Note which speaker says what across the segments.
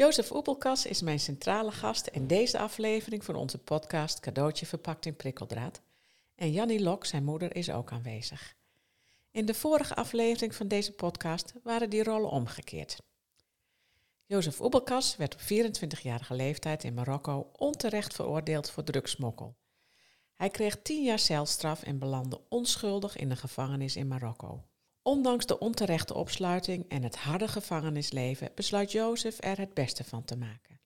Speaker 1: Jozef Oepelkas is mijn centrale gast in deze aflevering van onze podcast Cadeautje verpakt in prikkeldraad. En Jannie Lok, zijn moeder, is ook aanwezig. In de vorige aflevering van deze podcast waren die rollen omgekeerd. Jozef Oebelkas werd op 24-jarige leeftijd in Marokko onterecht veroordeeld voor drugsmokkel. Hij kreeg 10 jaar celstraf en belandde onschuldig in de gevangenis in Marokko. Ondanks de onterechte opsluiting en het harde gevangenisleven besluit Jozef er het beste van te maken.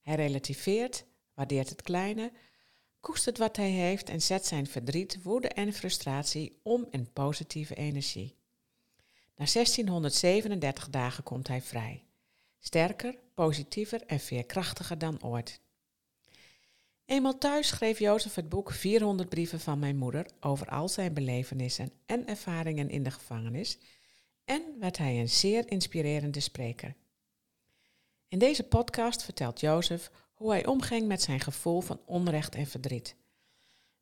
Speaker 1: Hij relativeert, waardeert het kleine, koestert wat hij heeft en zet zijn verdriet, woede en frustratie om in positieve energie. Na 1637 dagen komt hij vrij. Sterker, positiever en veerkrachtiger dan ooit. Eenmaal thuis schreef Jozef het boek 400 brieven van mijn moeder over al zijn belevenissen en ervaringen in de gevangenis en werd hij een zeer inspirerende spreker. In deze podcast vertelt Jozef hoe hij omging met zijn gevoel van onrecht en verdriet.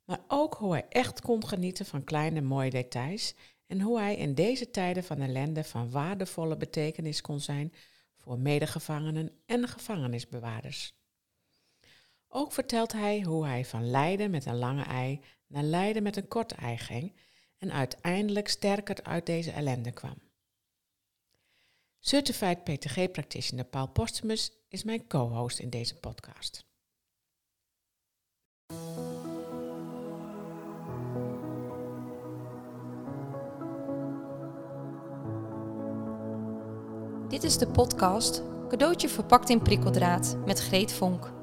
Speaker 1: Maar ook hoe hij echt kon genieten van kleine mooie details en hoe hij in deze tijden van ellende van waardevolle betekenis kon zijn voor medegevangenen en gevangenisbewaarders. Ook vertelt hij hoe hij van lijden met een lange ei naar lijden met een korte ei ging en uiteindelijk sterker uit deze ellende kwam. Certified PTG practitioner Paul Postumus is mijn co-host in deze podcast.
Speaker 2: Dit is de podcast Cadeautje verpakt in prikkeldraad met Greet Vonk.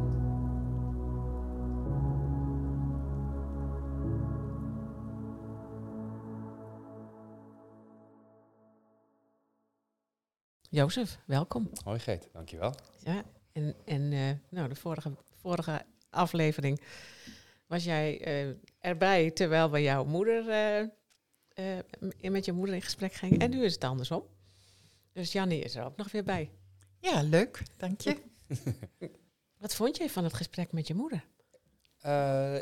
Speaker 1: Jozef, welkom.
Speaker 3: Hoi Geet, dankjewel.
Speaker 1: Ja, en, en uh, nou, de vorige, vorige aflevering was jij uh, erbij terwijl we jouw moeder uh, met je moeder in gesprek gingen. En nu is het andersom. Dus Jannie is er ook nog weer bij.
Speaker 4: Ja, leuk, dank je.
Speaker 1: Wat vond je van het gesprek met je moeder?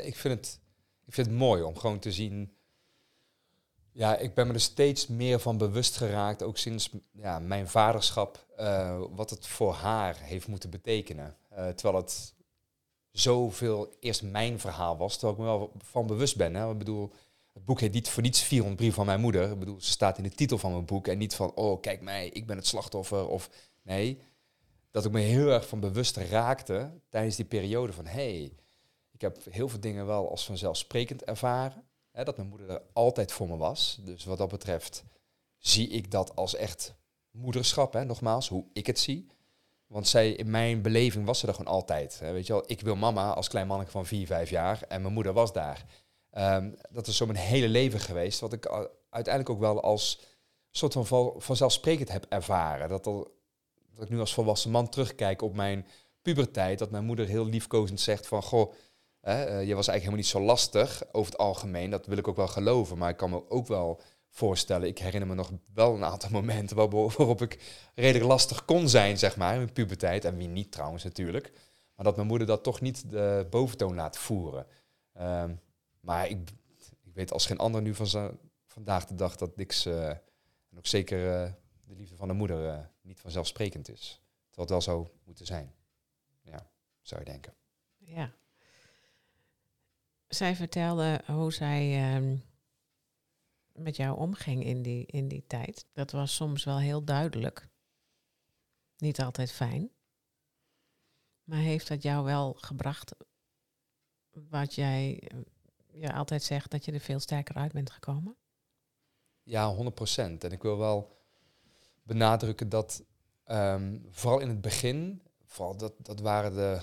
Speaker 3: ik, vind het, ik vind het mooi om gewoon te zien ja, ik ben me er steeds meer van bewust geraakt, ook sinds ja, mijn vaderschap, uh, wat het voor haar heeft moeten betekenen. Uh, terwijl het zoveel eerst mijn verhaal was, terwijl ik me wel van bewust ben. Hè. Ik bedoel, het boek heet niet voor niets 400 brief van mijn moeder. Ik bedoel, ze staat in de titel van mijn boek en niet van, oh kijk mij, ik ben het slachtoffer. Of nee, dat ik me heel erg van bewust raakte tijdens die periode van, hé, hey, ik heb heel veel dingen wel als vanzelfsprekend ervaren dat mijn moeder er altijd voor me was. Dus wat dat betreft zie ik dat als echt moederschap, hè, nogmaals, hoe ik het zie. Want zij, in mijn beleving was ze er gewoon altijd. Hè. Weet je wel, ik wil mama als klein mannetje van 4, 5 jaar en mijn moeder was daar. Um, dat is zo mijn hele leven geweest, wat ik uiteindelijk ook wel als soort van vanzelfsprekend heb ervaren. Dat, dat ik nu als volwassen man terugkijk op mijn puberteit, dat mijn moeder heel liefkozend zegt van, goh, uh, je was eigenlijk helemaal niet zo lastig over het algemeen. Dat wil ik ook wel geloven. Maar ik kan me ook wel voorstellen. Ik herinner me nog wel een aantal momenten waarop ik redelijk lastig kon zijn, zeg maar, in mijn puberteit. En wie niet trouwens natuurlijk. Maar dat mijn moeder dat toch niet de boventoon laat voeren. Ehm, maar ik, ik, weet als geen ander nu van vandaag de dag dat niks, uh, en ook zeker uh, de liefde van de moeder, niet vanzelfsprekend is. Terwijl wel zou moeten zijn. Ja, zou je denken.
Speaker 1: Ja, zij vertelde hoe zij uh, met jou omging in die, in die tijd. Dat was soms wel heel duidelijk. Niet altijd fijn. Maar heeft dat jou wel gebracht wat jij ja, altijd zegt, dat je er veel sterker uit bent gekomen?
Speaker 3: Ja, 100%. En ik wil wel benadrukken dat um, vooral in het begin, vooral dat, dat waren de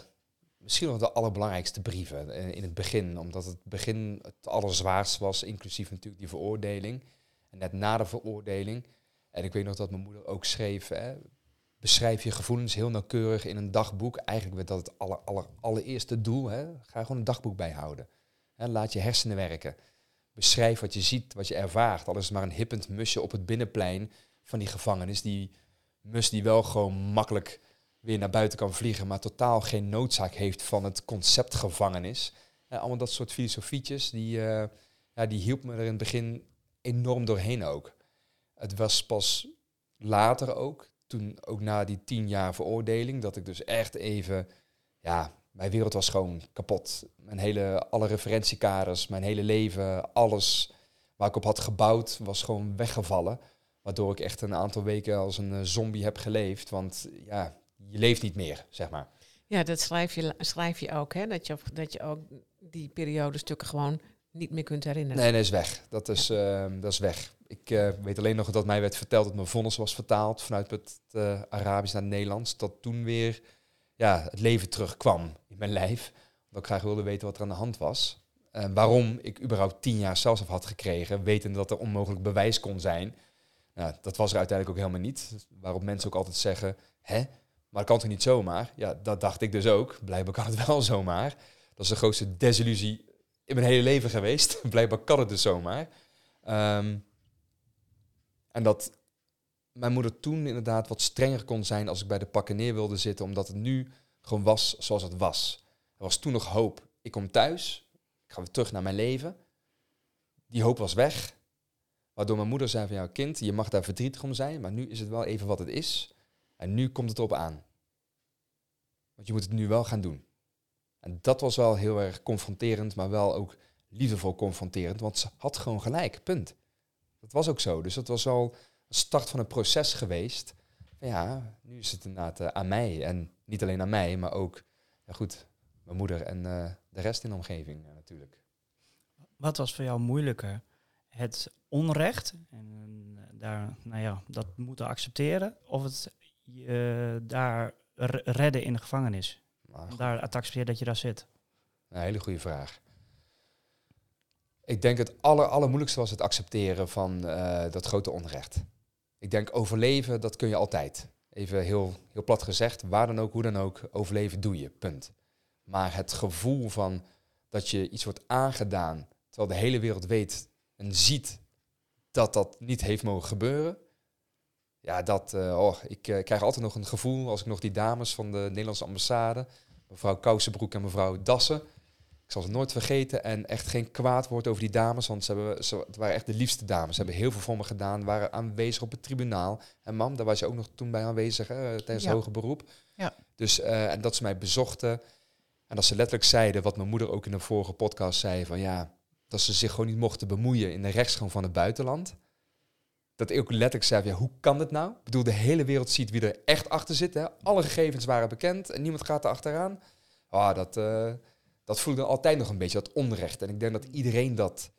Speaker 3: misschien nog de allerbelangrijkste brieven eh, in het begin. Omdat het begin het allerzwaarst was, inclusief natuurlijk die veroordeling. En net na de veroordeling. En ik weet nog dat mijn moeder ook schreef, hè, beschrijf je gevoelens heel nauwkeurig in een dagboek. Eigenlijk werd dat het aller, aller, allereerste doel. Hè. Ga gewoon een dagboek bijhouden. Hè, laat je hersenen werken. Beschrijf wat je ziet, wat je ervaart. Al is maar een hippend musje op het binnenplein van die gevangenis. Die mus die wel gewoon makkelijk weer naar buiten kan vliegen, maar totaal geen noodzaak heeft van het concept gevangenis. Uh, allemaal dat soort filosofietjes, die, uh, ja, die hielp me er in het begin enorm doorheen ook. Het was pas later ook, toen ook na die tien jaar veroordeling, dat ik dus echt even, ja, mijn wereld was gewoon kapot. Mijn hele, alle referentiekaders, mijn hele leven, alles waar ik op had gebouwd, was gewoon weggevallen. Waardoor ik echt een aantal weken als een eh, zombie heb geleefd. Want ja, je leeft niet meer, zeg maar.
Speaker 1: Ja, dat schrijf je, schrijf je ook, hè? Dat je, dat je ook die periode stukken gewoon niet meer kunt herinneren.
Speaker 3: Nee, dat is weg. Dat is, uh, dat is weg. Ik uh, weet alleen nog dat mij werd verteld dat mijn vonnis was vertaald vanuit het uh, Arabisch naar het Nederlands. Dat toen weer ja, het leven terugkwam in mijn lijf. Dat ik graag wilde weten wat er aan de hand was. En waarom ik überhaupt tien jaar zelfs had gekregen, wetende dat er onmogelijk bewijs kon zijn. Nou, dat was er uiteindelijk ook helemaal niet. Waarop mensen ook altijd zeggen, hè, maar kan toch niet zomaar? Ja, dat dacht ik dus ook. Blijkbaar kan het wel zomaar. Dat is de grootste desillusie in mijn hele leven geweest. Blijkbaar kan het dus zomaar. Um, en dat mijn moeder toen inderdaad wat strenger kon zijn als ik bij de pakken neer wilde zitten, omdat het nu gewoon was zoals het was. Er was toen nog hoop. Ik kom thuis, ik ga weer terug naar mijn leven. Die hoop was weg. Waardoor mijn moeder zei van, jouw kind, je mag daar verdrietig om zijn, maar nu is het wel even wat het is. En nu komt het erop aan. Want je moet het nu wel gaan doen. En dat was wel heel erg confronterend, maar wel ook liefdevol confronterend, want ze had gewoon gelijk, punt. Dat was ook zo. Dus dat was al een start van een proces geweest. Ja, nu is het inderdaad uh, aan mij. En niet alleen aan mij, maar ook, ja goed, mijn moeder en uh, de rest in de omgeving uh, natuurlijk.
Speaker 5: Wat was voor jou moeilijker? Het onrecht, en daar, nou ja, dat moeten accepteren, of het daar redden in de gevangenis? Daar accepteren dat je daar zit?
Speaker 3: Een hele goede vraag. Ik denk het aller, allermoeilijkste was het accepteren van uh, dat grote onrecht. Ik denk overleven, dat kun je altijd. Even heel, heel plat gezegd, waar dan ook, hoe dan ook, overleven doe je, punt. Maar het gevoel van dat je iets wordt aangedaan, terwijl de hele wereld weet en ziet dat dat niet heeft mogen gebeuren. Ja, dat, uh, oh, ik uh, krijg altijd nog een gevoel als ik nog die dames van de Nederlandse ambassade, mevrouw Kousenbroek en mevrouw Dassen, ik zal ze nooit vergeten en echt geen kwaad woord over die dames, want ze hebben, ze, het waren echt de liefste dames. Ze hebben heel veel voor me gedaan, waren aanwezig op het tribunaal. En mam, daar was je ook nog toen bij aanwezig hè, tijdens
Speaker 4: Ja.
Speaker 3: het hoger beroep.
Speaker 4: Ja.
Speaker 3: Dus, eh, en dat ze mij bezochten en dat ze letterlijk zeiden, wat mijn moeder ook in een vorige podcast zei, van ja, dat ze zich gewoon niet mochten bemoeien in de rechtsgang van het buitenland. Dat ik ook letterlijk zei, ja, hoe kan dit nou? Ik bedoel, de hele wereld ziet wie er echt achter zit. Hè? Alle gegevens waren bekend en niemand gaat er achteraan. Ah, dat, eh, dat voelde altijd nog een beetje, dat onrecht. En ik denk dat iedereen dat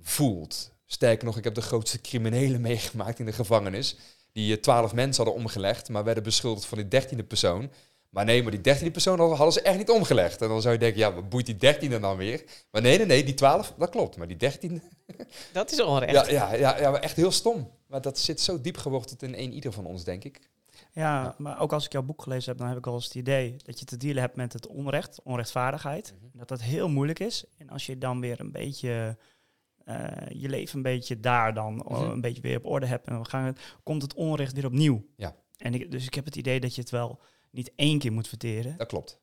Speaker 3: voelt. Sterker nog, ik heb de grootste criminelen meegemaakt in de gevangenis. Die eh, twaalf mensen hadden omgelegd, maar werden beschuldigd van die dertiende persoon. Maar nee, maar die dertiende persoon hadden ze echt niet omgelegd. En dan zou je denken, ja, wat boeit die dertiende dan weer? Maar nee, nee, nee, die twaalf, dat klopt. Maar die dertiende,
Speaker 1: Dat is onrecht.
Speaker 3: ja, ja, ja, ja, maar echt heel stom. Maar dat zit zo diep geworteld in één ieder van ons, denk ik.
Speaker 5: Ja,
Speaker 3: Ja.
Speaker 5: maar ook als ik jouw boek gelezen heb, dan heb ik al eens het idee dat je te dealen hebt met het onrecht, onrechtvaardigheid.
Speaker 3: Mhm.
Speaker 5: Dat dat heel moeilijk is. En als je dan weer een beetje eh, je leven een beetje daar dan eh,
Speaker 3: Mhm.
Speaker 5: een beetje weer op orde hebt en we gaan het, komt het onrecht weer opnieuw.
Speaker 3: Ja.
Speaker 5: En ik, dus ik heb het idee dat je het wel niet één keer moet verteren,
Speaker 3: Dat klopt.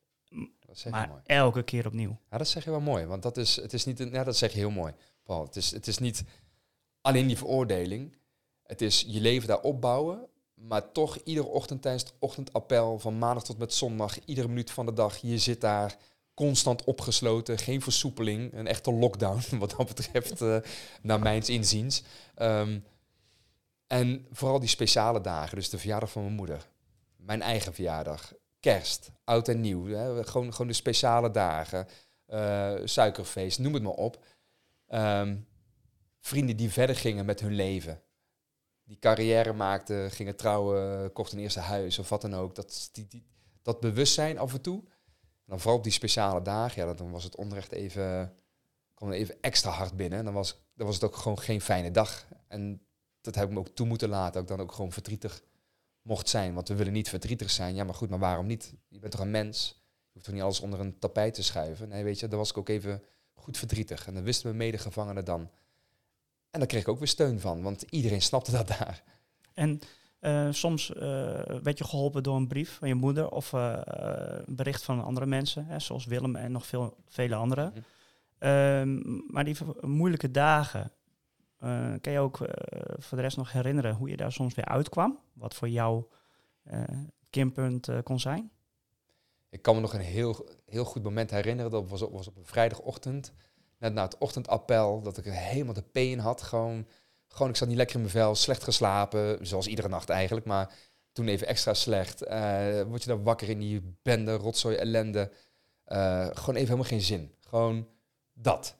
Speaker 3: Dat zeg je
Speaker 5: maar
Speaker 3: mooi.
Speaker 5: elke keer opnieuw.
Speaker 3: Ja, dat zeg je wel mooi. Want dat is, het is niet, ja, dat zeg je heel mooi, Paul. Het is, het is niet alleen die veroordeling. Het is je leven daar opbouwen. Maar toch iedere ochtend tijdens het ochtendappel, van maandag tot met zondag, iedere minuut van de dag, je zit daar constant opgesloten, geen versoepeling, een echte lockdown wat dat betreft, eh, naar mijns inziens. Ehm, en vooral die speciale dagen, dus de verjaardag van mijn moeder, mijn eigen verjaardag, kerst, oud en nieuw, hè, gewoon, gewoon de speciale dagen, eh, suikerfeest, noem het maar op. Ehm, vrienden die verder gingen met hun leven. Die carrière maakten, gingen trouwen, kochten een eerste huis of wat dan ook. Dat, die, die, dat bewustzijn af en toe. En dan vooral op die speciale dagen, ja, dan was het onrecht even, kwam even extra hard binnen. En dan was, dan was het ook gewoon geen fijne dag. En dat heb ik me ook toe moeten laten, ik dan ook gewoon verdrietig mocht zijn. Want we willen niet verdrietig zijn. Ja, maar goed, maar waarom niet? Je bent toch een mens? Je hoeft toch niet alles onder een tapijt te schuiven? Nee, weet je, daar was ik ook even goed verdrietig. En dan wisten mijn medegevangenen dan. En daar kreeg ik ook weer steun van, want iedereen snapte dat daar.
Speaker 5: En eh, soms eh, werd je geholpen door een brief van je moeder of eh, een bericht van andere mensen, hè, zoals Willem en nog veel, vele anderen.
Speaker 3: Mhm.
Speaker 5: Ehm, maar die moeilijke dagen, eh, kan je ook eh, voor de rest nog herinneren hoe je daar soms weer uitkwam? Wat voor jou keerpunt eh, kon zijn?
Speaker 3: Ik kan me nog een heel, heel goed moment herinneren. Dat was op, was op een vrijdagochtend. Net na het ochtendappel. Dat ik helemaal de peen had. Gewoon, gewoon, ik zat niet lekker in mijn vel. Slecht geslapen. Zoals iedere nacht eigenlijk. Maar toen even extra slecht. Word je dan wakker in die bende, rotzooi, ellende. Gewoon even helemaal geen zin. Gewoon dat.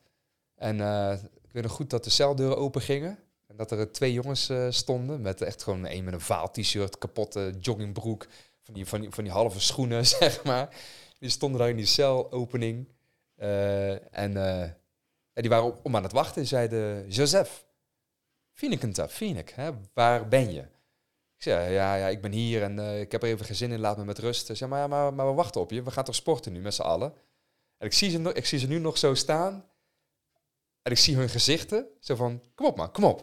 Speaker 3: En ik weet nog goed dat de celdeuren open gingen. En dat er twee jongens eh, stonden. Met echt gewoon een met een vaal t-shirt, kapotte joggingbroek van die, van, die, van die halve schoenen, zeg maar. Die stonden daar in die celopening. Eh, en eh, en die waren om aan het wachten. Zeiden, Joseph, Fienekenta, Fienek, hè, waar ben je? Ik zei, ja, ja, ik ben hier en ik heb er even geen zin in, laat me met rust. Ze zei, maar, ja, maar, maar we wachten op je, we gaan toch sporten nu met z'n allen? En ik zie, ze ik zie ze nu nog zo staan. En ik zie hun gezichten, zo van, kom op man, kom op.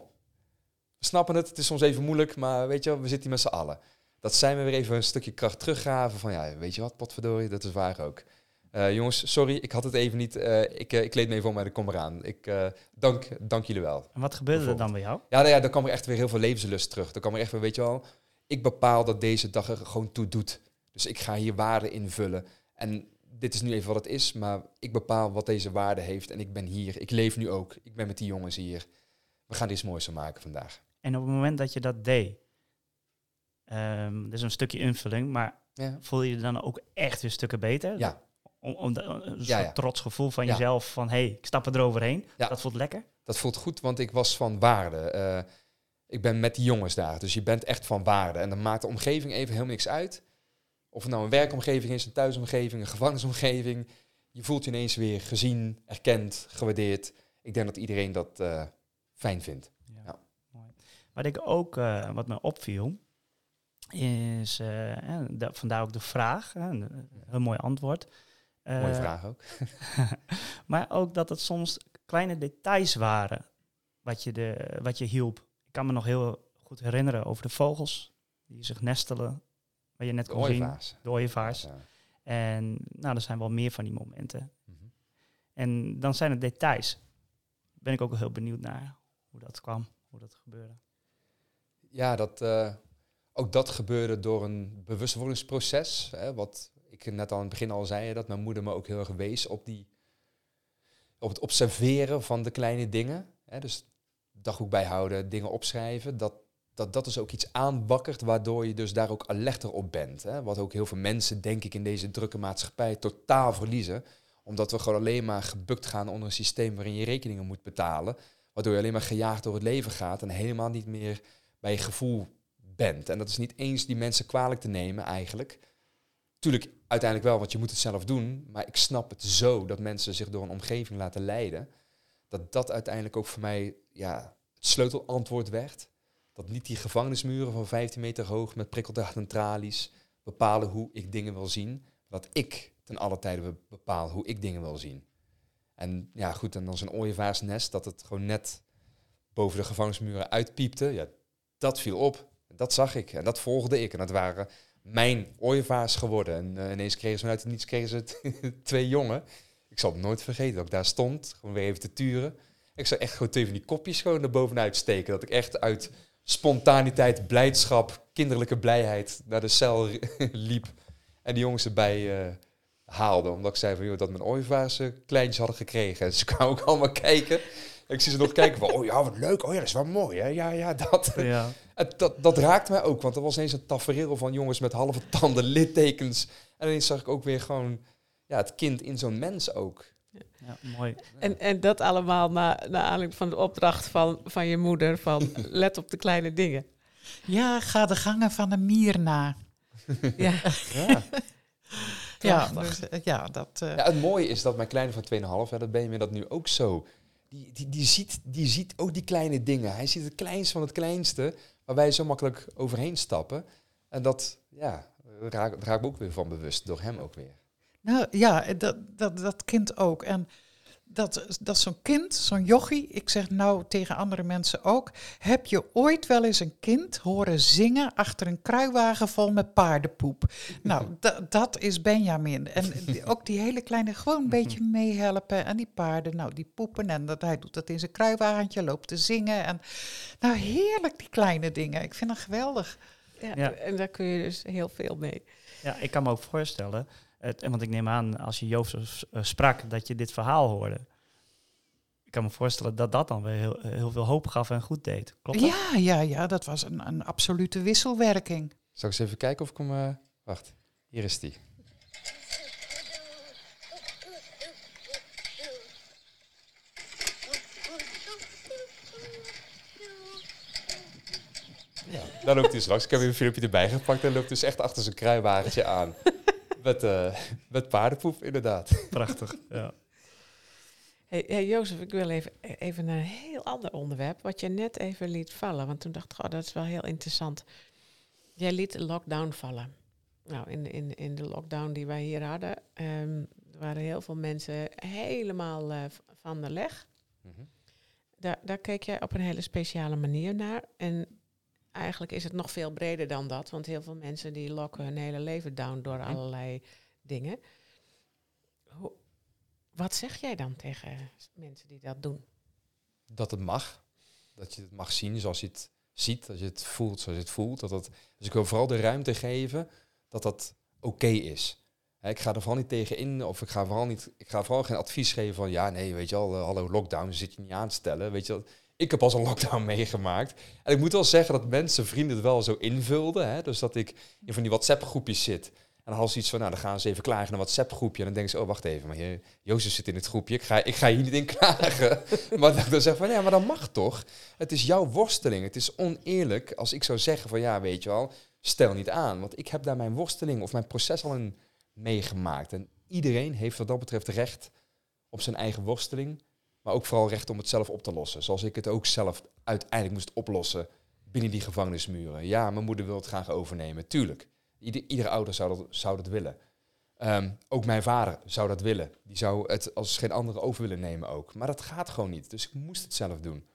Speaker 3: We snappen het, het is soms even moeilijk, maar weet je wel, we zitten hier met z'n allen dat zij me weer even een stukje kracht teruggaven. Van ja, weet je wat, potverdorie, dat is waar ook. Eh, jongens, sorry, ik had het even niet. eh, ik, eh, ik leed me even om, maar ik kom eraan. Ik dank, dank jullie wel.
Speaker 5: En wat gebeurde er dan bij jou?
Speaker 3: Ja, nou ja, dan kwam er echt weer heel veel levenslust terug. Dan kwam er echt weer, weet je wel, ik bepaal dat deze dag er gewoon toe doet. Dus ik ga hier waarde invullen. En dit is nu even wat het is, maar ik bepaal wat deze waarde heeft. En ik ben hier, ik leef nu ook. Ik ben met die jongens hier. We gaan iets moois van maken vandaag.
Speaker 5: En op het moment dat je dat deed, ehm dat is een stukje invulling, maar
Speaker 3: Ja,
Speaker 5: voel je je dan ook echt weer stukken beter?
Speaker 3: ja.
Speaker 5: Om, om de- een soort
Speaker 3: Ja, ja.
Speaker 5: trots gevoel van jezelf van, hé, hey, ik stap er eroverheen.
Speaker 3: Ja.
Speaker 5: Dat voelt lekker.
Speaker 3: Dat voelt goed, want ik was van waarde. Eh, ik ben met die jongens daar, dus je bent echt van waarde. En dan maakt de omgeving even helemaal niks uit. Of het nou een werkomgeving is, een thuisomgeving, een gevangenisomgeving. Je voelt je ineens weer gezien, erkend, gewaardeerd. Ik denk dat iedereen dat eh, fijn vindt. Ja.
Speaker 5: Mooi. Wat ik ook, eh, wat me opviel, is, eh, da- vandaar ook de vraag, een, een mooi antwoord.
Speaker 3: Mooie vraag ook.
Speaker 5: maar ook dat het soms kleine details waren wat je, de, wat je hielp. Ik kan me nog heel goed herinneren over de vogels die zich nestelen, waar je net
Speaker 3: De
Speaker 5: kon zien, de ooievaars.
Speaker 3: Ja.
Speaker 5: En nou, er zijn wel meer van die momenten.
Speaker 3: Mhm.
Speaker 5: En dan zijn het details. Ben ik ook heel benieuwd naar hoe dat kwam, hoe dat gebeurde.
Speaker 3: Ja, dat, eh, ook dat gebeurde door een bewustwordingsproces. Hè, wat ik net al in het begin al zei, dat mijn moeder me ook heel erg wees op, die, op het observeren van de kleine dingen. Hè, dus dagboek bijhouden, dingen opschrijven. Dat, dat dat dus ook iets aanwakkert, waardoor je dus daar ook alerter op bent. Hè. Wat ook heel veel mensen, denk ik, in deze drukke maatschappij totaal verliezen. Omdat we gewoon alleen maar gebukt gaan onder een systeem waarin je rekeningen moet betalen. Waardoor je alleen maar gejaagd door het leven gaat en helemaal niet meer bij je gevoel bent. En dat is niet eens die mensen kwalijk te nemen eigenlijk. Tuurlijk, uiteindelijk wel, want je moet het zelf doen. Maar ik snap het zo dat mensen zich door een omgeving laten leiden. Dat dat uiteindelijk ook voor mij ja, het sleutelantwoord werd. Dat niet die gevangenismuren van 15 meter hoog met prikkeldraad en tralies bepalen hoe ik dingen wil zien. Dat ik ten alle tijde be- bepaal hoe ik dingen wil zien. En ja, goed, en dan zo'n ooievaarsnest, dat het gewoon net boven de gevangenismuren uitpiepte. Ja, dat viel op. Dat zag ik en dat volgde ik. En dat waren mijn ooievaars geworden. En eh, ineens kregen ze vanuit het niets kregen ze twee jongen. Ik zal het nooit vergeten dat ik daar stond, gewoon weer even te turen. Ik zou echt gewoon twee van die kopjes gewoon er bovenuit steken. Dat ik echt uit spontaniteit, blijdschap, kinderlijke blijheid naar de cel liep. En die jongens erbij eh, haalde. Omdat ik zei van, joh, dat mijn ooievaars eh, kleintjes hadden gekregen. En ze kwamen ook allemaal kijken. En ik zie ze nog kijken van, oh ja, wat leuk. Oh ja, dat is wel mooi, hè. Ja, ja, dat.
Speaker 5: Ja.
Speaker 3: En dat, dat raakte mij ook, want er was ineens een tafereel van jongens met halve tanden, littekens. En ineens zag ik ook weer gewoon ja, het kind in zo'n mens ook.
Speaker 5: Ja, mooi.
Speaker 1: En, en dat allemaal na, naar aanleiding van de opdracht van, van je moeder van let op de kleine dingen.
Speaker 4: Ja, ga de gangen van een mier na.
Speaker 1: Ja,
Speaker 3: Ja.
Speaker 4: Ja, dus, eh, ja dat... eh,
Speaker 3: ja, het mooie is dat mijn kleine van 2,5, hè, dat ben je dat nu ook zo. Die, die, die, ziet, die ziet ook die kleine dingen. Hij ziet het kleinste van het kleinste, waar wij zo makkelijk overheen stappen. En dat, ja, raak, daar raak ik me ook weer van bewust, door hem ook weer.
Speaker 4: Nou ja, dat, dat, dat kind ook. En dat, dat zo'n kind, zo'n jochie, ik zeg nou tegen andere mensen ook, heb je ooit wel eens een kind horen zingen achter een kruiwagen vol met paardenpoep? Nou, da- dat is Benjamin. En die- ook die hele kleine, gewoon een beetje meehelpen. En die paarden, nou, die poepen. En dat, hij doet dat in zijn kruiwagentje, loopt te zingen. En nou, heerlijk die kleine dingen. Ik vind dat geweldig.
Speaker 1: Ja,
Speaker 5: Ja.
Speaker 1: En daar kun je dus heel veel mee.
Speaker 5: Ja, ik kan me ook voorstellen, het, en want ik neem aan als je Joost eh, sprak, dat je dit verhaal hoorde. Ik kan me voorstellen dat dat dan weer heel, heel veel hoop gaf en goed deed. Klopt dat?
Speaker 4: Ja, ja, ja, dat was een, een absolute wisselwerking.
Speaker 3: Zal ik eens even kijken of ik hem... eh, wacht, hier is die. Ja, daar loopt hij straks. Ik heb even een filmpje erbij gepakt en loopt dus echt achter zijn kruiwagentje aan. Met, eh, met paardenpoep, inderdaad.
Speaker 5: Prachtig. Ja.
Speaker 1: Hey, hey Jozef, ik wil even, even naar een heel ander onderwerp, wat je net even liet vallen. Want toen dacht ik, oh, dat is wel heel interessant. Jij liet de lockdown vallen. Nou, in, in, in de lockdown die wij hier hadden, ehm, waren heel veel mensen helemaal eh, van de leg. Daar, daar keek jij op een hele speciale manier naar. En eigenlijk is het nog veel breder dan dat, want heel veel mensen die lokken hun hele leven down door allerlei dingen. Wat zeg jij dan tegen mensen die dat doen?
Speaker 3: dat het mag. Dat je het mag zien zoals je het ziet, dat je het voelt zoals je het voelt. Dat dat, dus ik wil vooral de ruimte geven dat dat oké is. Ik ga er vooral niet tegen in, of ik ga vooral, niet, ik ga vooral geen advies geven van ja, nee, weet je al, eh, hallo lockdown, zit je niet aan te stellen. Weet je wel. Ik heb pas een lockdown meegemaakt. En ik moet wel zeggen dat mensen, vrienden het wel zo invulden. Hè? Dus dat ik in van die WhatsApp-groepjes zit. En dan iets van, nou, dan gaan ze even klagen in een WhatsApp-groepje. En dan denken ze, oh, wacht even, maar Jozef zit in het groepje. Ik ga, ik ga hier niet in klagen. maar dan zeg van, ja, maar dat mag toch? Het is jouw worsteling. Het is oneerlijk als ik zou zeggen van, ja, weet je wel, stel niet aan. Want ik heb daar mijn worsteling of mijn proces al in meegemaakt. En iedereen heeft wat dat betreft recht op zijn eigen worsteling. Maar ook vooral recht om het zelf op te lossen. Zoals ik het ook zelf uiteindelijk moest oplossen binnen die gevangenismuren. Ja, mijn moeder wil het graag overnemen. Tuurlijk. Ieder, iedere ouder zou dat, zou dat willen. Ehm, ook mijn vader zou dat willen. Die zou het als geen andere over willen nemen ook. Maar dat gaat gewoon niet. Dus ik moest het zelf doen.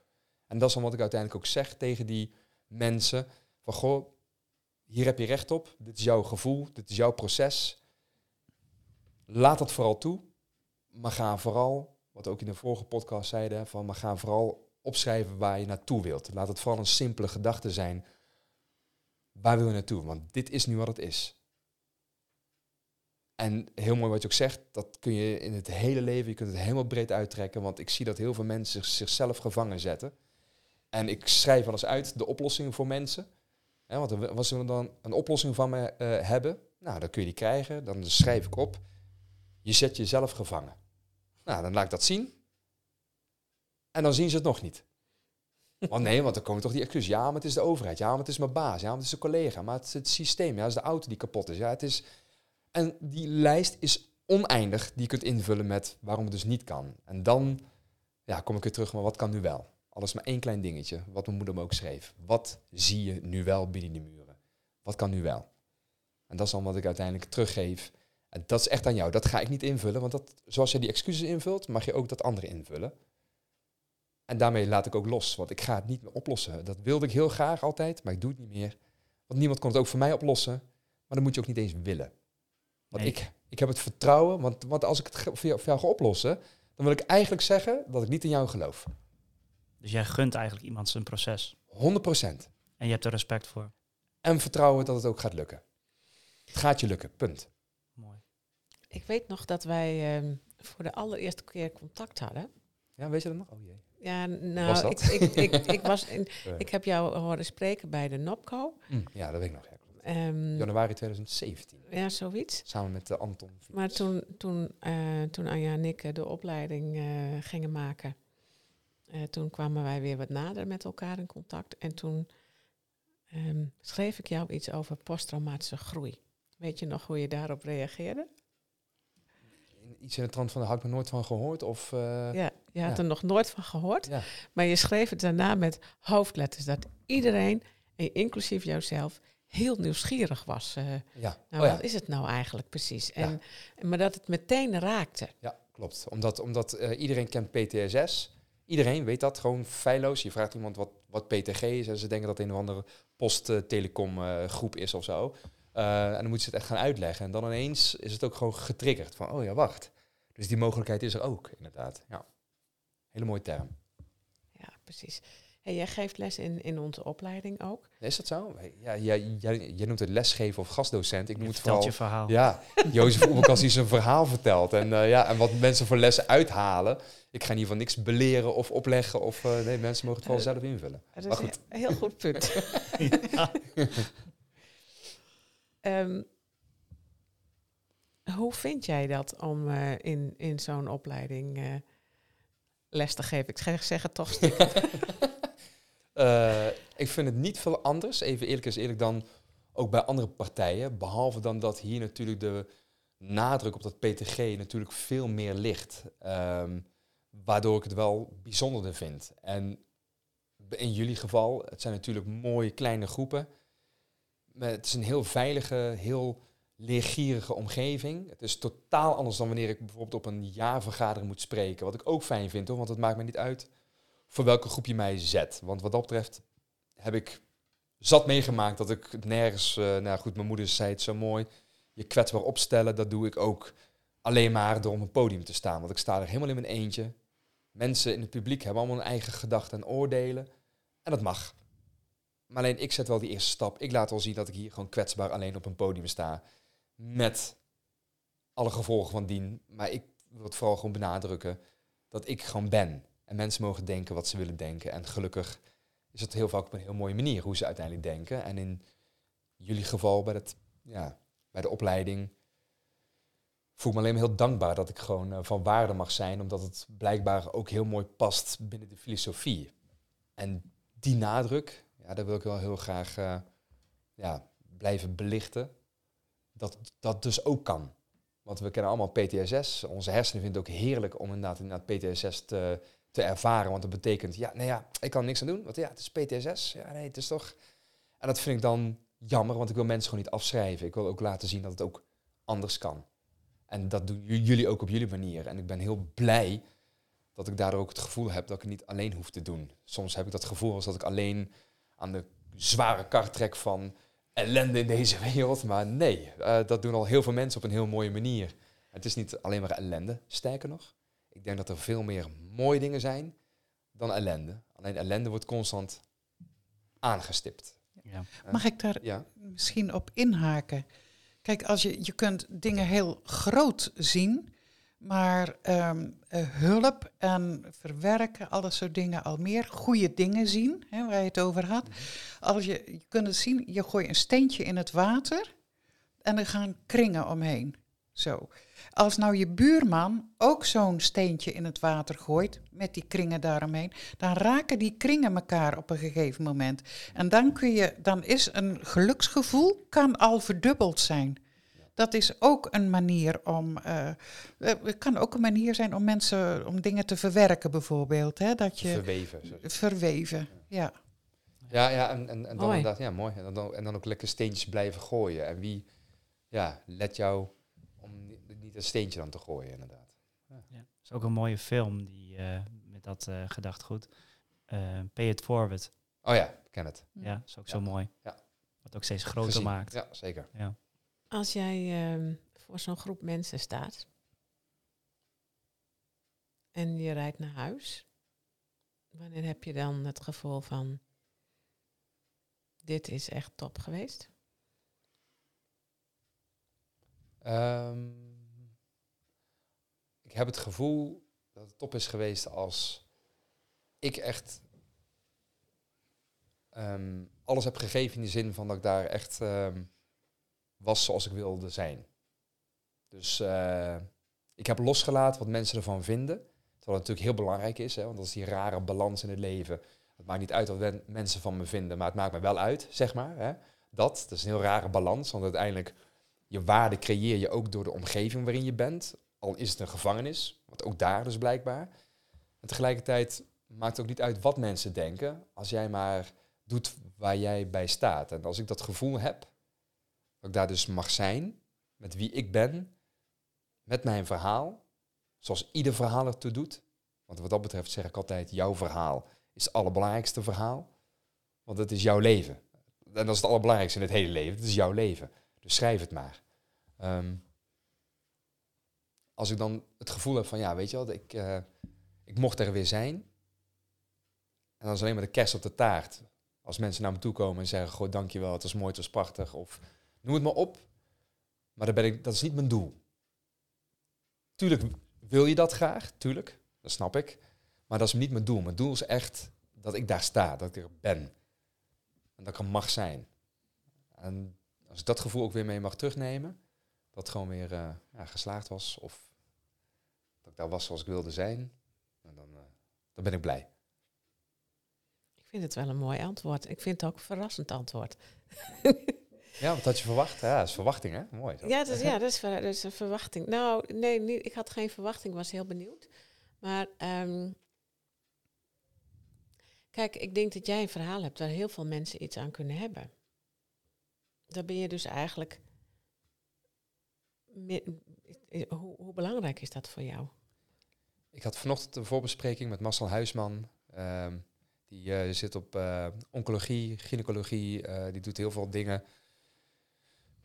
Speaker 3: En dat is dan wat ik uiteindelijk ook zeg tegen die mensen. Van goh, hier heb je recht op. Dit is jouw gevoel. Dit is jouw proces. Laat dat vooral toe. Maar ga vooral, wat ook in de vorige podcast zeiden, van maar ga vooral opschrijven waar je naartoe wilt. Laat het vooral een simpele gedachte zijn. Waar wil je naartoe? Want dit is nu wat het is. En heel mooi wat je ook zegt, dat kun je in het hele leven, je kunt het helemaal breed uittrekken. Want ik zie dat heel veel mensen zich- zichzelf gevangen zetten. En ik schrijf wel eens uit de oplossingen voor mensen. Hè, want wat zullen dan een oplossing van me eh, hebben? Nou, dan kun je die krijgen. Dan schrijf ik op. Je zet jezelf gevangen. Nou, dan laat ik dat zien. En dan zien ze het nog niet. Want nee, want dan komen toch die excuses. Ja, maar het is de overheid. Ja, maar het is mijn baas. Ja, maar het is de collega. Maar het is het systeem. Ja, het is de auto die kapot is. Ja, het is... En die lijst is oneindig die je kunt invullen met waarom het dus niet kan. En dan ja, kom ik weer terug, maar wat kan nu wel? Alles maar één klein dingetje, wat mijn moeder me ook schreef. Wat zie je nu wel binnen die muren? Wat kan nu wel? En dat is dan wat ik uiteindelijk teruggeef. En dat is echt aan jou. Dat ga ik niet invullen, want dat, zoals je die excuses invult, mag je ook dat andere invullen. En daarmee laat ik ook los, want ik ga het niet meer oplossen. Dat wilde ik heel graag altijd, maar ik doe het niet meer. Want niemand kon het ook voor mij oplossen, maar dan moet je ook niet eens willen. Want
Speaker 5: Nee.
Speaker 3: ik, ik heb het vertrouwen, want, want als ik het voor jou, voor jou ga oplossen, dan wil ik eigenlijk zeggen dat ik niet in jou geloof.
Speaker 5: Dus jij gunt eigenlijk iemand zijn proces.
Speaker 3: 100%.
Speaker 5: En je hebt er respect voor.
Speaker 3: En vertrouwen dat het ook gaat lukken. Het gaat je lukken, punt.
Speaker 1: Ik weet nog dat wij ehm, voor de allereerste keer contact hadden.
Speaker 3: Ja, weet je dat nog? Oh jee.
Speaker 1: Ja, nou, ik, ik, ik, ik, was in, ik heb jou horen spreken bij de NOPCO.
Speaker 3: mm, ja, dat weet ik nog. Ja.
Speaker 1: Ehm,
Speaker 3: Januari 2017.
Speaker 1: ja, zoiets.
Speaker 3: Samen met eh, Anton.
Speaker 1: Maar toen, toen, eh, toen Anja en ik eh, de opleiding gingen maken, toen kwamen wij weer wat nader met elkaar in contact. En toen ehm, schreef ik jou iets over posttraumatische groei. Weet je nog hoe je daarop reageerde?
Speaker 3: Iets in de trant van, daar had ik nog nooit van gehoord. Of, eh,
Speaker 1: ja, je had
Speaker 3: ja.
Speaker 1: er nog nooit van gehoord.
Speaker 3: ja.
Speaker 1: Maar je schreef het daarna met hoofdletters. Dat iedereen, en inclusief jouzelf, heel nieuwsgierig was. eh,
Speaker 3: Ja.
Speaker 1: nou,
Speaker 3: oh, ja.
Speaker 1: wat is het nou eigenlijk precies? En, maar dat het meteen raakte.
Speaker 3: Ja. klopt. Omdat, omdat eh, iedereen kent PTSS. Iedereen weet dat gewoon feilloos. Je vraagt iemand wat, wat PTG is en ze denken dat het een of andere post-telecom eh, groep is of zo. Eh, en dan moeten ze het echt gaan uitleggen. En dan ineens is het ook gewoon getriggerd van, oh ja, wacht. Dus die mogelijkheid is er ook, inderdaad. Ja. Hele mooie term.
Speaker 1: Ja, precies. Hey, jij geeft les in, in onze opleiding ook.
Speaker 3: Is dat zo? Ja, jij, jij, jij noemt het lesgeven of gastdocent. Ik noem het vooral...
Speaker 5: je verhaal.
Speaker 3: Ja, Jozef Oebekas die zijn verhaal vertelt. En, eh, ja, en wat mensen voor lessen uithalen. Ik ga in ieder geval niks beleren of opleggen. Of, eh, nee, mensen mogen het wel zelf invullen.
Speaker 1: Dat
Speaker 3: Maar
Speaker 1: is
Speaker 3: goed.
Speaker 1: een heel goed punt. Ehm, hoe vind jij dat om eh, in, in zo'n opleiding eh, les te geven? Ik ga zeggen toch.
Speaker 3: Eh, ik vind het niet veel anders, even eerlijk is eerlijk, dan ook bij andere partijen. Behalve dan dat hier natuurlijk de nadruk op dat PTG natuurlijk veel meer ligt. Ehm, waardoor ik het wel bijzonderder vind. En in jullie geval, het zijn natuurlijk mooie kleine groepen. Het is een heel veilige, heel leergierige omgeving. Het is totaal anders dan wanneer ik bijvoorbeeld op een jaarvergadering moet spreken. Wat ik ook fijn vind hoor, want het maakt me niet uit voor welke groep je mij zet. Want wat dat betreft heb ik zat meegemaakt dat ik nergens... eh, nou goed, mijn moeder zei het zo mooi. Je kwetsbaar opstellen, dat doe ik ook alleen maar door op een podium te staan. Want ik sta er helemaal in mijn eentje. Mensen in het publiek hebben allemaal hun eigen gedachten en oordelen. En dat mag. Maar alleen ik zet wel die eerste stap. Ik laat wel zien dat ik hier gewoon kwetsbaar alleen op een podium sta. Met alle gevolgen van dien. Maar ik wil het vooral gewoon benadrukken dat ik gewoon ben. En mensen mogen denken wat ze willen denken. En gelukkig is het heel vaak op een heel mooie manier hoe ze uiteindelijk denken. En in jullie geval bij, het, ja, bij de opleiding voel ik me alleen maar heel dankbaar dat ik gewoon eh, van waarde mag zijn. Omdat het blijkbaar ook heel mooi past binnen de filosofie. En die nadruk, ja, daar wil ik wel heel graag eh, ja, blijven belichten. Dat dat dus ook kan. Want we kennen allemaal PTSS. Onze hersenen vinden het ook heerlijk om inderdaad, inderdaad PTSS te, te ervaren. Want dat betekent, ja, nee ja, ik kan niks aan doen. Want ja, het is PTSS. Ja, nee, het is toch... En dat vind ik dan jammer, want ik wil mensen gewoon niet afschrijven. Ik wil ook laten zien dat het ook anders kan. En dat doen jullie ook op jullie manier. En ik ben heel blij dat ik daardoor ook het gevoel heb dat ik het niet alleen hoef te doen. Soms heb ik dat gevoel als dat ik alleen aan de zware kar trek van ellende in deze wereld. Maar nee, eh, dat doen al heel veel mensen op een heel mooie manier. Het is niet alleen maar ellende, sterker nog. Ik denk dat er veel meer mooie dingen zijn dan ellende. Alleen ellende wordt constant aangestipt.
Speaker 5: Ja.
Speaker 4: Mag ik daar
Speaker 3: Ja,
Speaker 4: misschien op inhaken? Kijk, als je, je kunt dingen heel groot zien, maar ehm, eh, hulp en verwerken, alle soort dingen al meer, goede dingen zien, hè, waar je het over had. Als je, je kunt het zien, je gooit een steentje in het water en er gaan kringen omheen. Zo. Als nou je buurman ook zo'n steentje in het water gooit, met die kringen daaromheen, dan raken die kringen elkaar op een gegeven moment. En dan, kun je, dan is een geluksgevoel kan al verdubbeld zijn. Dat is ook een manier om. eh, eh, het kan ook een manier zijn om mensen om dingen te verwerken, bijvoorbeeld. Hè? Dat je
Speaker 3: verweven.
Speaker 4: verweven. Ja.
Speaker 3: Ja, ja en, en, en dan
Speaker 1: Mooi.
Speaker 3: inderdaad, ja, mooi. En dan, en dan ook lekker steentjes blijven gooien. En wie, ja, let jou om ni- niet een steentje dan te gooien, inderdaad.
Speaker 5: Ja. is ook een mooie film die, eh, met dat eh, gedachtgoed. Eh, Pay It Forward.
Speaker 3: Oh ja, ik ken het.
Speaker 5: Ja, is ook
Speaker 3: Ja.
Speaker 5: zo mooi.
Speaker 3: Ja.
Speaker 5: Wat ook steeds groter
Speaker 3: Gezien.
Speaker 5: maakt.
Speaker 3: Ja, zeker.
Speaker 5: Ja.
Speaker 1: Als jij ehm, voor zo'n groep mensen staat en je rijdt naar huis, wanneer heb je dan het gevoel van dit is echt top geweest?
Speaker 3: Ehm, ik heb het gevoel dat het top is geweest als ik echt ehm, alles heb gegeven in de zin van dat ik daar echt was zoals ik wilde zijn. Dus eh, ik heb losgelaten wat mensen ervan vinden. Terwijl het natuurlijk heel belangrijk is, hè, want dat is die rare balans in het leven. Het maakt niet uit wat mensen van me vinden, maar het maakt me wel uit, zeg maar. Hè. Dat, dat is een heel rare balans, want uiteindelijk je waarde creëer je ook door de omgeving waarin je bent. Al is het een gevangenis, want ook daar dus blijkbaar. En tegelijkertijd maakt het ook niet uit wat mensen denken, als jij maar doet waar jij bij staat. En als ik dat gevoel heb, dat ik daar dus mag zijn, met wie ik ben, met mijn verhaal, zoals ieder verhaal ertoe doet. Want wat dat betreft zeg ik altijd, jouw verhaal is het allerbelangrijkste verhaal. Want het is jouw leven. En dat is het allerbelangrijkste in het hele leven. Het is jouw leven. Dus schrijf het maar. Ehm, als ik dan het gevoel heb van, ja, weet je wat, ik, eh, ik mocht er weer zijn. En dan is alleen maar de kerst op de taart. Als mensen naar me toe komen en zeggen, goh, dankjewel, het was mooi, het was prachtig. Of noem het maar op. Maar ben ik, dat is niet mijn doel. Tuurlijk wil je dat graag, tuurlijk. Dat snap ik. Maar dat is niet mijn doel. Mijn doel is echt dat ik daar sta, dat ik er ben. En dat ik er mag zijn. En als ik dat gevoel ook weer mee mag terugnemen, dat gewoon weer eh, ja, geslaagd was. Of dat ik daar was zoals ik wilde zijn. En dan, uh, dan ben ik blij.
Speaker 1: Ik vind het wel een mooi antwoord. Ik vind het ook een verrassend antwoord.
Speaker 3: Ja, wat had je verwacht? Ja, dat is verwachting, hè? Mooi.
Speaker 1: Ja, dat is, ja, dat is, dat is een verwachting. Nou, nee, niet, ik had geen verwachting, was heel benieuwd. Maar ehm, kijk, ik denk dat jij een verhaal hebt waar heel veel mensen iets aan kunnen hebben. Dan ben je dus eigenlijk. hoe, hoe belangrijk is dat voor jou?
Speaker 3: Ik had vanochtend een voorbespreking met Marcel Huisman. Ehm, die eh, zit op eh, oncologie, gynaecologie. eh, die doet heel veel dingen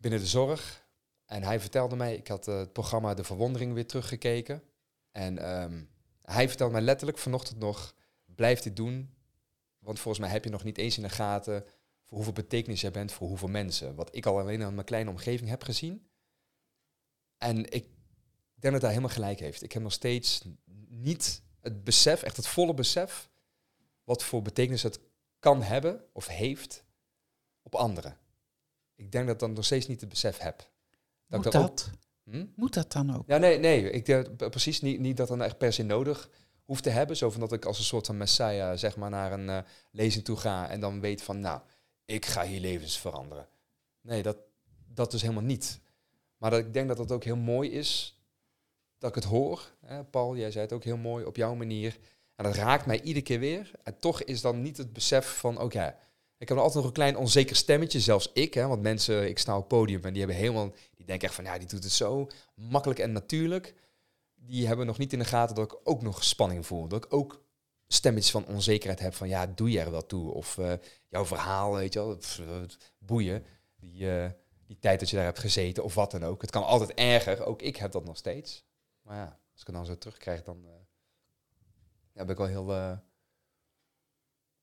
Speaker 3: binnen de zorg. En hij vertelde mij, ik had eh, het programma De Verwondering weer teruggekeken. En ehm, hij vertelde mij letterlijk vanochtend nog, blijf dit doen. Want volgens mij heb je nog niet eens in de gaten voor hoeveel betekenis jij bent voor hoeveel mensen. Wat ik al alleen aan mijn kleine omgeving heb gezien. En ik denk dat hij helemaal gelijk heeft. Ik heb nog steeds niet het besef, echt het volle besef, wat voor betekenis het kan hebben of heeft op anderen. Ik denk dat ik dan nog steeds niet het besef heb.
Speaker 4: Moet
Speaker 3: ik
Speaker 4: dat?
Speaker 3: ook- Hm?
Speaker 4: Moet dat dan ook?
Speaker 3: Ja, nee, nee. Ik denk p- precies niet, niet dat dan echt per se nodig hoeft te hebben. Zo van dat ik als een soort van messiah zeg maar naar een eh, lezing toe ga en dan weet van, nou, ik ga hier levens veranderen. Nee, dat, dat dus helemaal niet. Maar dat ik denk dat het ook heel mooi is dat ik het hoor. Hè, Paul, jij zei het ook heel mooi op jouw manier. En dat raakt mij iedere keer weer. En toch is dan niet het besef van, oké, ik heb altijd nog een klein onzeker stemmetje, zelfs ik. Hè, want mensen, ik sta op podium en die hebben helemaal, die denken echt van, ja, die doet het zo makkelijk en natuurlijk. Die hebben nog niet in de gaten dat ik ook nog spanning voel. Dat ik ook stemmetjes van onzekerheid heb van, ja, doe je er wel toe? Of eh, jouw verhaal, weet je wel, boeien. Die, eh, die tijd dat je daar hebt gezeten of wat dan ook. Het kan altijd erger, ook ik heb dat nog steeds. Maar ja, als ik het dan zo terugkrijg, dan eh, ja, ben ik wel heel, ja,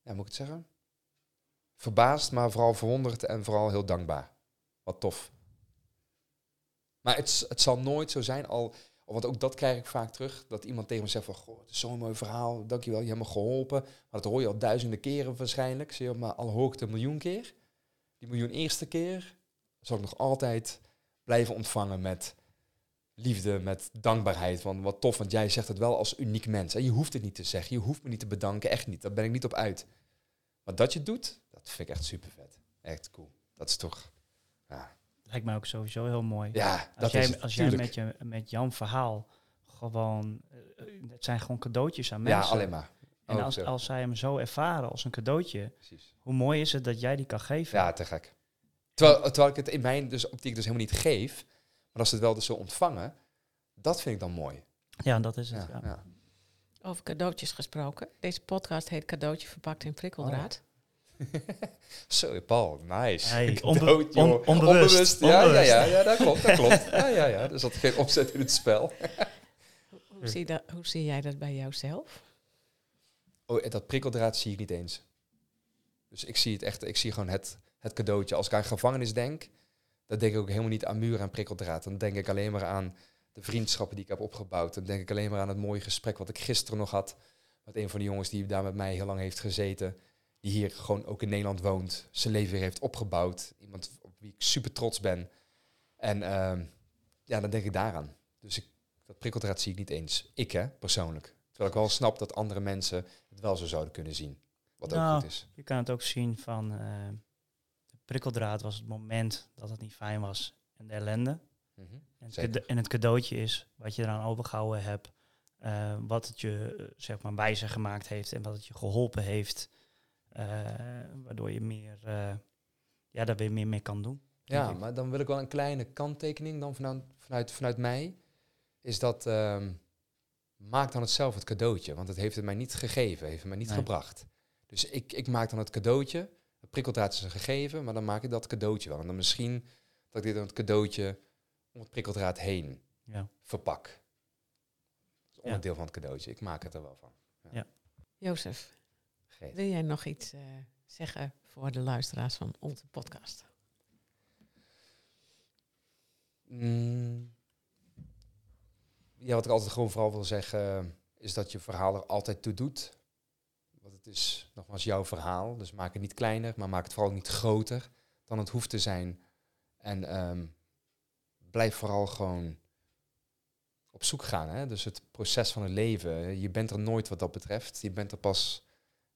Speaker 3: moet ik het zeggen? Verbaasd, maar vooral verwonderd en vooral heel dankbaar. Wat tof. Maar het, het zal nooit zo zijn, al, want ook dat krijg ik vaak terug, dat iemand tegen me zegt van, goh, het is zo'n mooi verhaal, dankjewel, je hebt me geholpen. Maar dat hoor je al duizenden keren waarschijnlijk, zie je, maar al hoor ik het een miljoen keer. Die miljoen eerste keer zal ik nog altijd blijven ontvangen met liefde, met dankbaarheid. Want wat tof, want jij zegt het wel als uniek mens. En je hoeft het niet te zeggen, je hoeft me niet te bedanken, echt niet. Daar ben ik niet op uit. Maar dat je het doet, dat vind ik echt super vet. Echt cool. Dat is toch, ja,
Speaker 5: Lijkt mij ook sowieso heel mooi.
Speaker 3: ja
Speaker 5: als
Speaker 3: dat
Speaker 5: jij,
Speaker 3: is het,
Speaker 5: als jij met, je, met jouw verhaal gewoon... eh, het zijn gewoon cadeautjes aan
Speaker 3: Ja,
Speaker 5: mensen.
Speaker 3: alleen maar.
Speaker 5: En
Speaker 3: Ook
Speaker 5: als,
Speaker 3: zo.
Speaker 5: als zij hem zo ervaren als een cadeautje,
Speaker 3: Precies.
Speaker 5: hoe mooi is het dat jij die kan geven?
Speaker 3: Ja, te gek. Terwijl, terwijl ik het in mijn dus, optiek dus helemaal niet geef, maar als ze het wel dus zo ontvangen, dat vind ik dan mooi.
Speaker 5: Ja, dat is het.
Speaker 3: Ja,
Speaker 5: Ja.
Speaker 3: ja.
Speaker 1: Over cadeautjes gesproken. Deze podcast heet Cadeautje verpakt in prikkeldraad.
Speaker 3: Zo, Paul, nice.
Speaker 5: Hey, on- onbewust,
Speaker 3: Ja, ja,
Speaker 5: onbewust.
Speaker 3: ja, ja, dat klopt, dat klopt. Ja, ja, ja. Er zat geen opzet in het spel.
Speaker 1: Hoe, zie dat, hoe zie jij dat bij jouzelf?
Speaker 3: Oh, en dat prikkeldraad zie ik niet eens. Dus ik zie het echt, ik zie gewoon het, het cadeautje. Als ik aan gevangenis denk, dan denk ik ook helemaal niet aan muren en prikkeldraad. Dan denk ik alleen maar aan de vriendschappen die ik heb opgebouwd. Dan denk ik alleen maar aan het mooie gesprek wat ik gisteren nog had met een van de jongens die daar met mij heel lang heeft gezeten. Die hier gewoon ook in Nederland woont, zijn leven weer heeft opgebouwd. Iemand op wie ik super trots ben. En ehm, ja, dan denk ik daaraan. Dus ik, dat prikkeldraad zie ik niet eens. Ik hè, persoonlijk. Terwijl ik wel snap dat andere mensen het wel zo zouden kunnen zien. Wat ook
Speaker 5: Nou,
Speaker 3: goed is.
Speaker 5: Je kan het ook zien van eh, de prikkeldraad was het moment dat het niet fijn was en de ellende.
Speaker 3: Mhm.
Speaker 5: En het, en het cadeautje is wat je eraan overgehouden hebt, eh, wat het je eh, zeg maar wijzer gemaakt heeft en wat het je geholpen heeft, waardoor je meer, eh, ja, daar weer meer mee kan doen.
Speaker 3: Ja, maar dan wil ik wel een kleine kanttekening dan vanuit, vanuit, vanuit mij. Is dat, ehm, maak dan het zelf het cadeautje. Want het heeft het mij niet gegeven, heeft het mij niet
Speaker 5: Nee.
Speaker 3: gebracht. Dus ik, ik maak dan het cadeautje. Het prikkeldraad is een gegeven, maar dan maak ik dat cadeautje wel. En dan misschien dat ik dit dan het cadeautje om het prikkeldraad heen
Speaker 5: Ja.
Speaker 3: verpak. Dat is
Speaker 5: Ja.
Speaker 3: onderdeel van het cadeautje. Ik maak het er wel van.
Speaker 1: Jozef, Wil jij nog iets eh, zeggen voor de luisteraars van onze podcast?
Speaker 3: Mm. Ja, wat ik altijd gewoon vooral wil zeggen, is dat je verhaal er altijd toe doet. Want het is nogmaals jouw verhaal, dus maak het niet kleiner, maar maak het vooral niet groter dan het hoeft te zijn. En ehm, blijf vooral gewoon op zoek gaan. Hè? Dus het proces van het leven, je bent er nooit wat dat betreft. Je bent er pas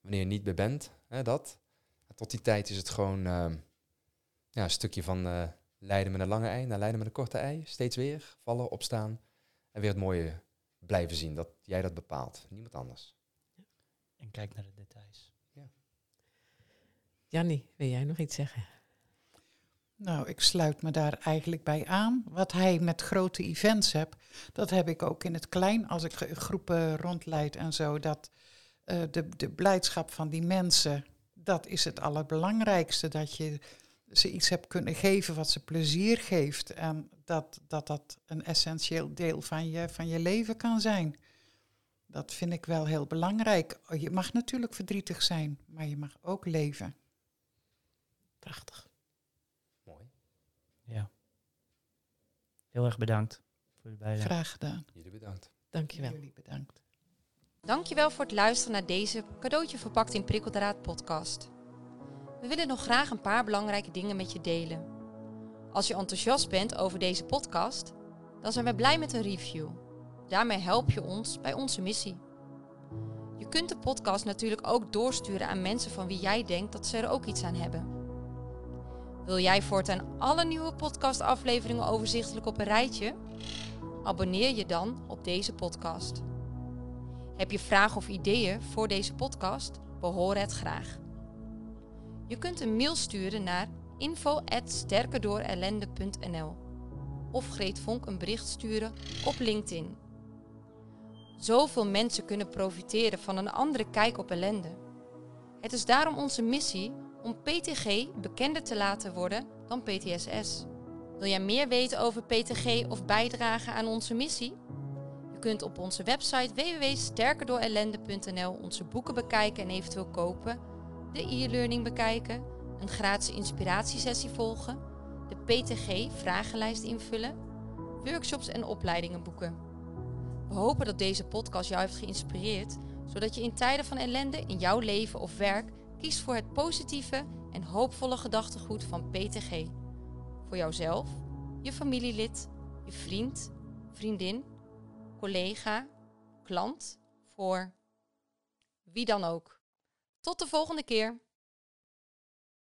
Speaker 3: wanneer je niet meer bent. Hè, dat. Tot die tijd is het gewoon ehm, ja, een stukje van eh, Leiden met een lange ei naar Leiden met een korte ei. Steeds weer vallen, opstaan en weer het mooie blijven zien. Dat jij dat bepaalt, niemand anders.
Speaker 5: En kijk naar de details.
Speaker 1: Jannie, wil jij nog iets zeggen?
Speaker 4: Nou, ik sluit me daar eigenlijk bij aan. Wat hij met grote events hebt, dat heb ik ook in het klein als ik groepen rondleid en zo. Dat eh, de, de blijdschap van die mensen, dat is het allerbelangrijkste. Dat je ze iets hebt kunnen geven wat ze plezier geeft. En dat dat, dat een essentieel deel van je, van je leven kan zijn. Dat vind ik wel heel belangrijk. Je mag natuurlijk verdrietig zijn, maar je mag ook leven.
Speaker 1: Prachtig.
Speaker 3: Mooi.
Speaker 5: Ja. Heel erg bedankt voor de bijdrage.
Speaker 4: Graag gedaan.
Speaker 3: Jullie bedankt.
Speaker 1: Dankjewel.
Speaker 4: Jullie bedankt.
Speaker 2: Dankjewel voor het luisteren naar deze cadeautje verpakt in prikkeldraad podcast. We willen nog graag een paar belangrijke dingen met je delen. Als je enthousiast bent over deze podcast, dan zijn we blij met een review. Daarmee help je ons bij onze missie. Je kunt de podcast natuurlijk ook doorsturen aan mensen van wie jij denkt dat ze er ook iets aan hebben. Wil jij voortaan alle nieuwe podcastafleveringen overzichtelijk op een rijtje? Abonneer je dan op deze podcast. Heb je vragen of ideeën voor deze podcast? Horen het graag. Je kunt een mail sturen naar info@sterkerdoorellende.nl of Greet Vonk een bericht sturen op LinkedIn. Zoveel mensen kunnen profiteren van een andere kijk op ellende. Het is daarom onze missie om PTG bekender te laten worden dan PTSS. Wil jij meer weten over PTG of bijdragen aan onze missie? Kunt op onze website www.sterkerdoorellende.nl onze boeken bekijken en eventueel kopen, de e-learning bekijken, een gratis inspiratiesessie volgen, de PTG-vragenlijst invullen, workshops en opleidingen boeken. We hopen dat deze podcast jou heeft geïnspireerd, zodat je in tijden van ellende in jouw leven of werk kiest voor het positieve en hoopvolle gedachtegoed van PTG. Voor jouzelf, je familielid, je vriend, vriendin, collega, klant, voor wie dan ook. Tot de volgende keer.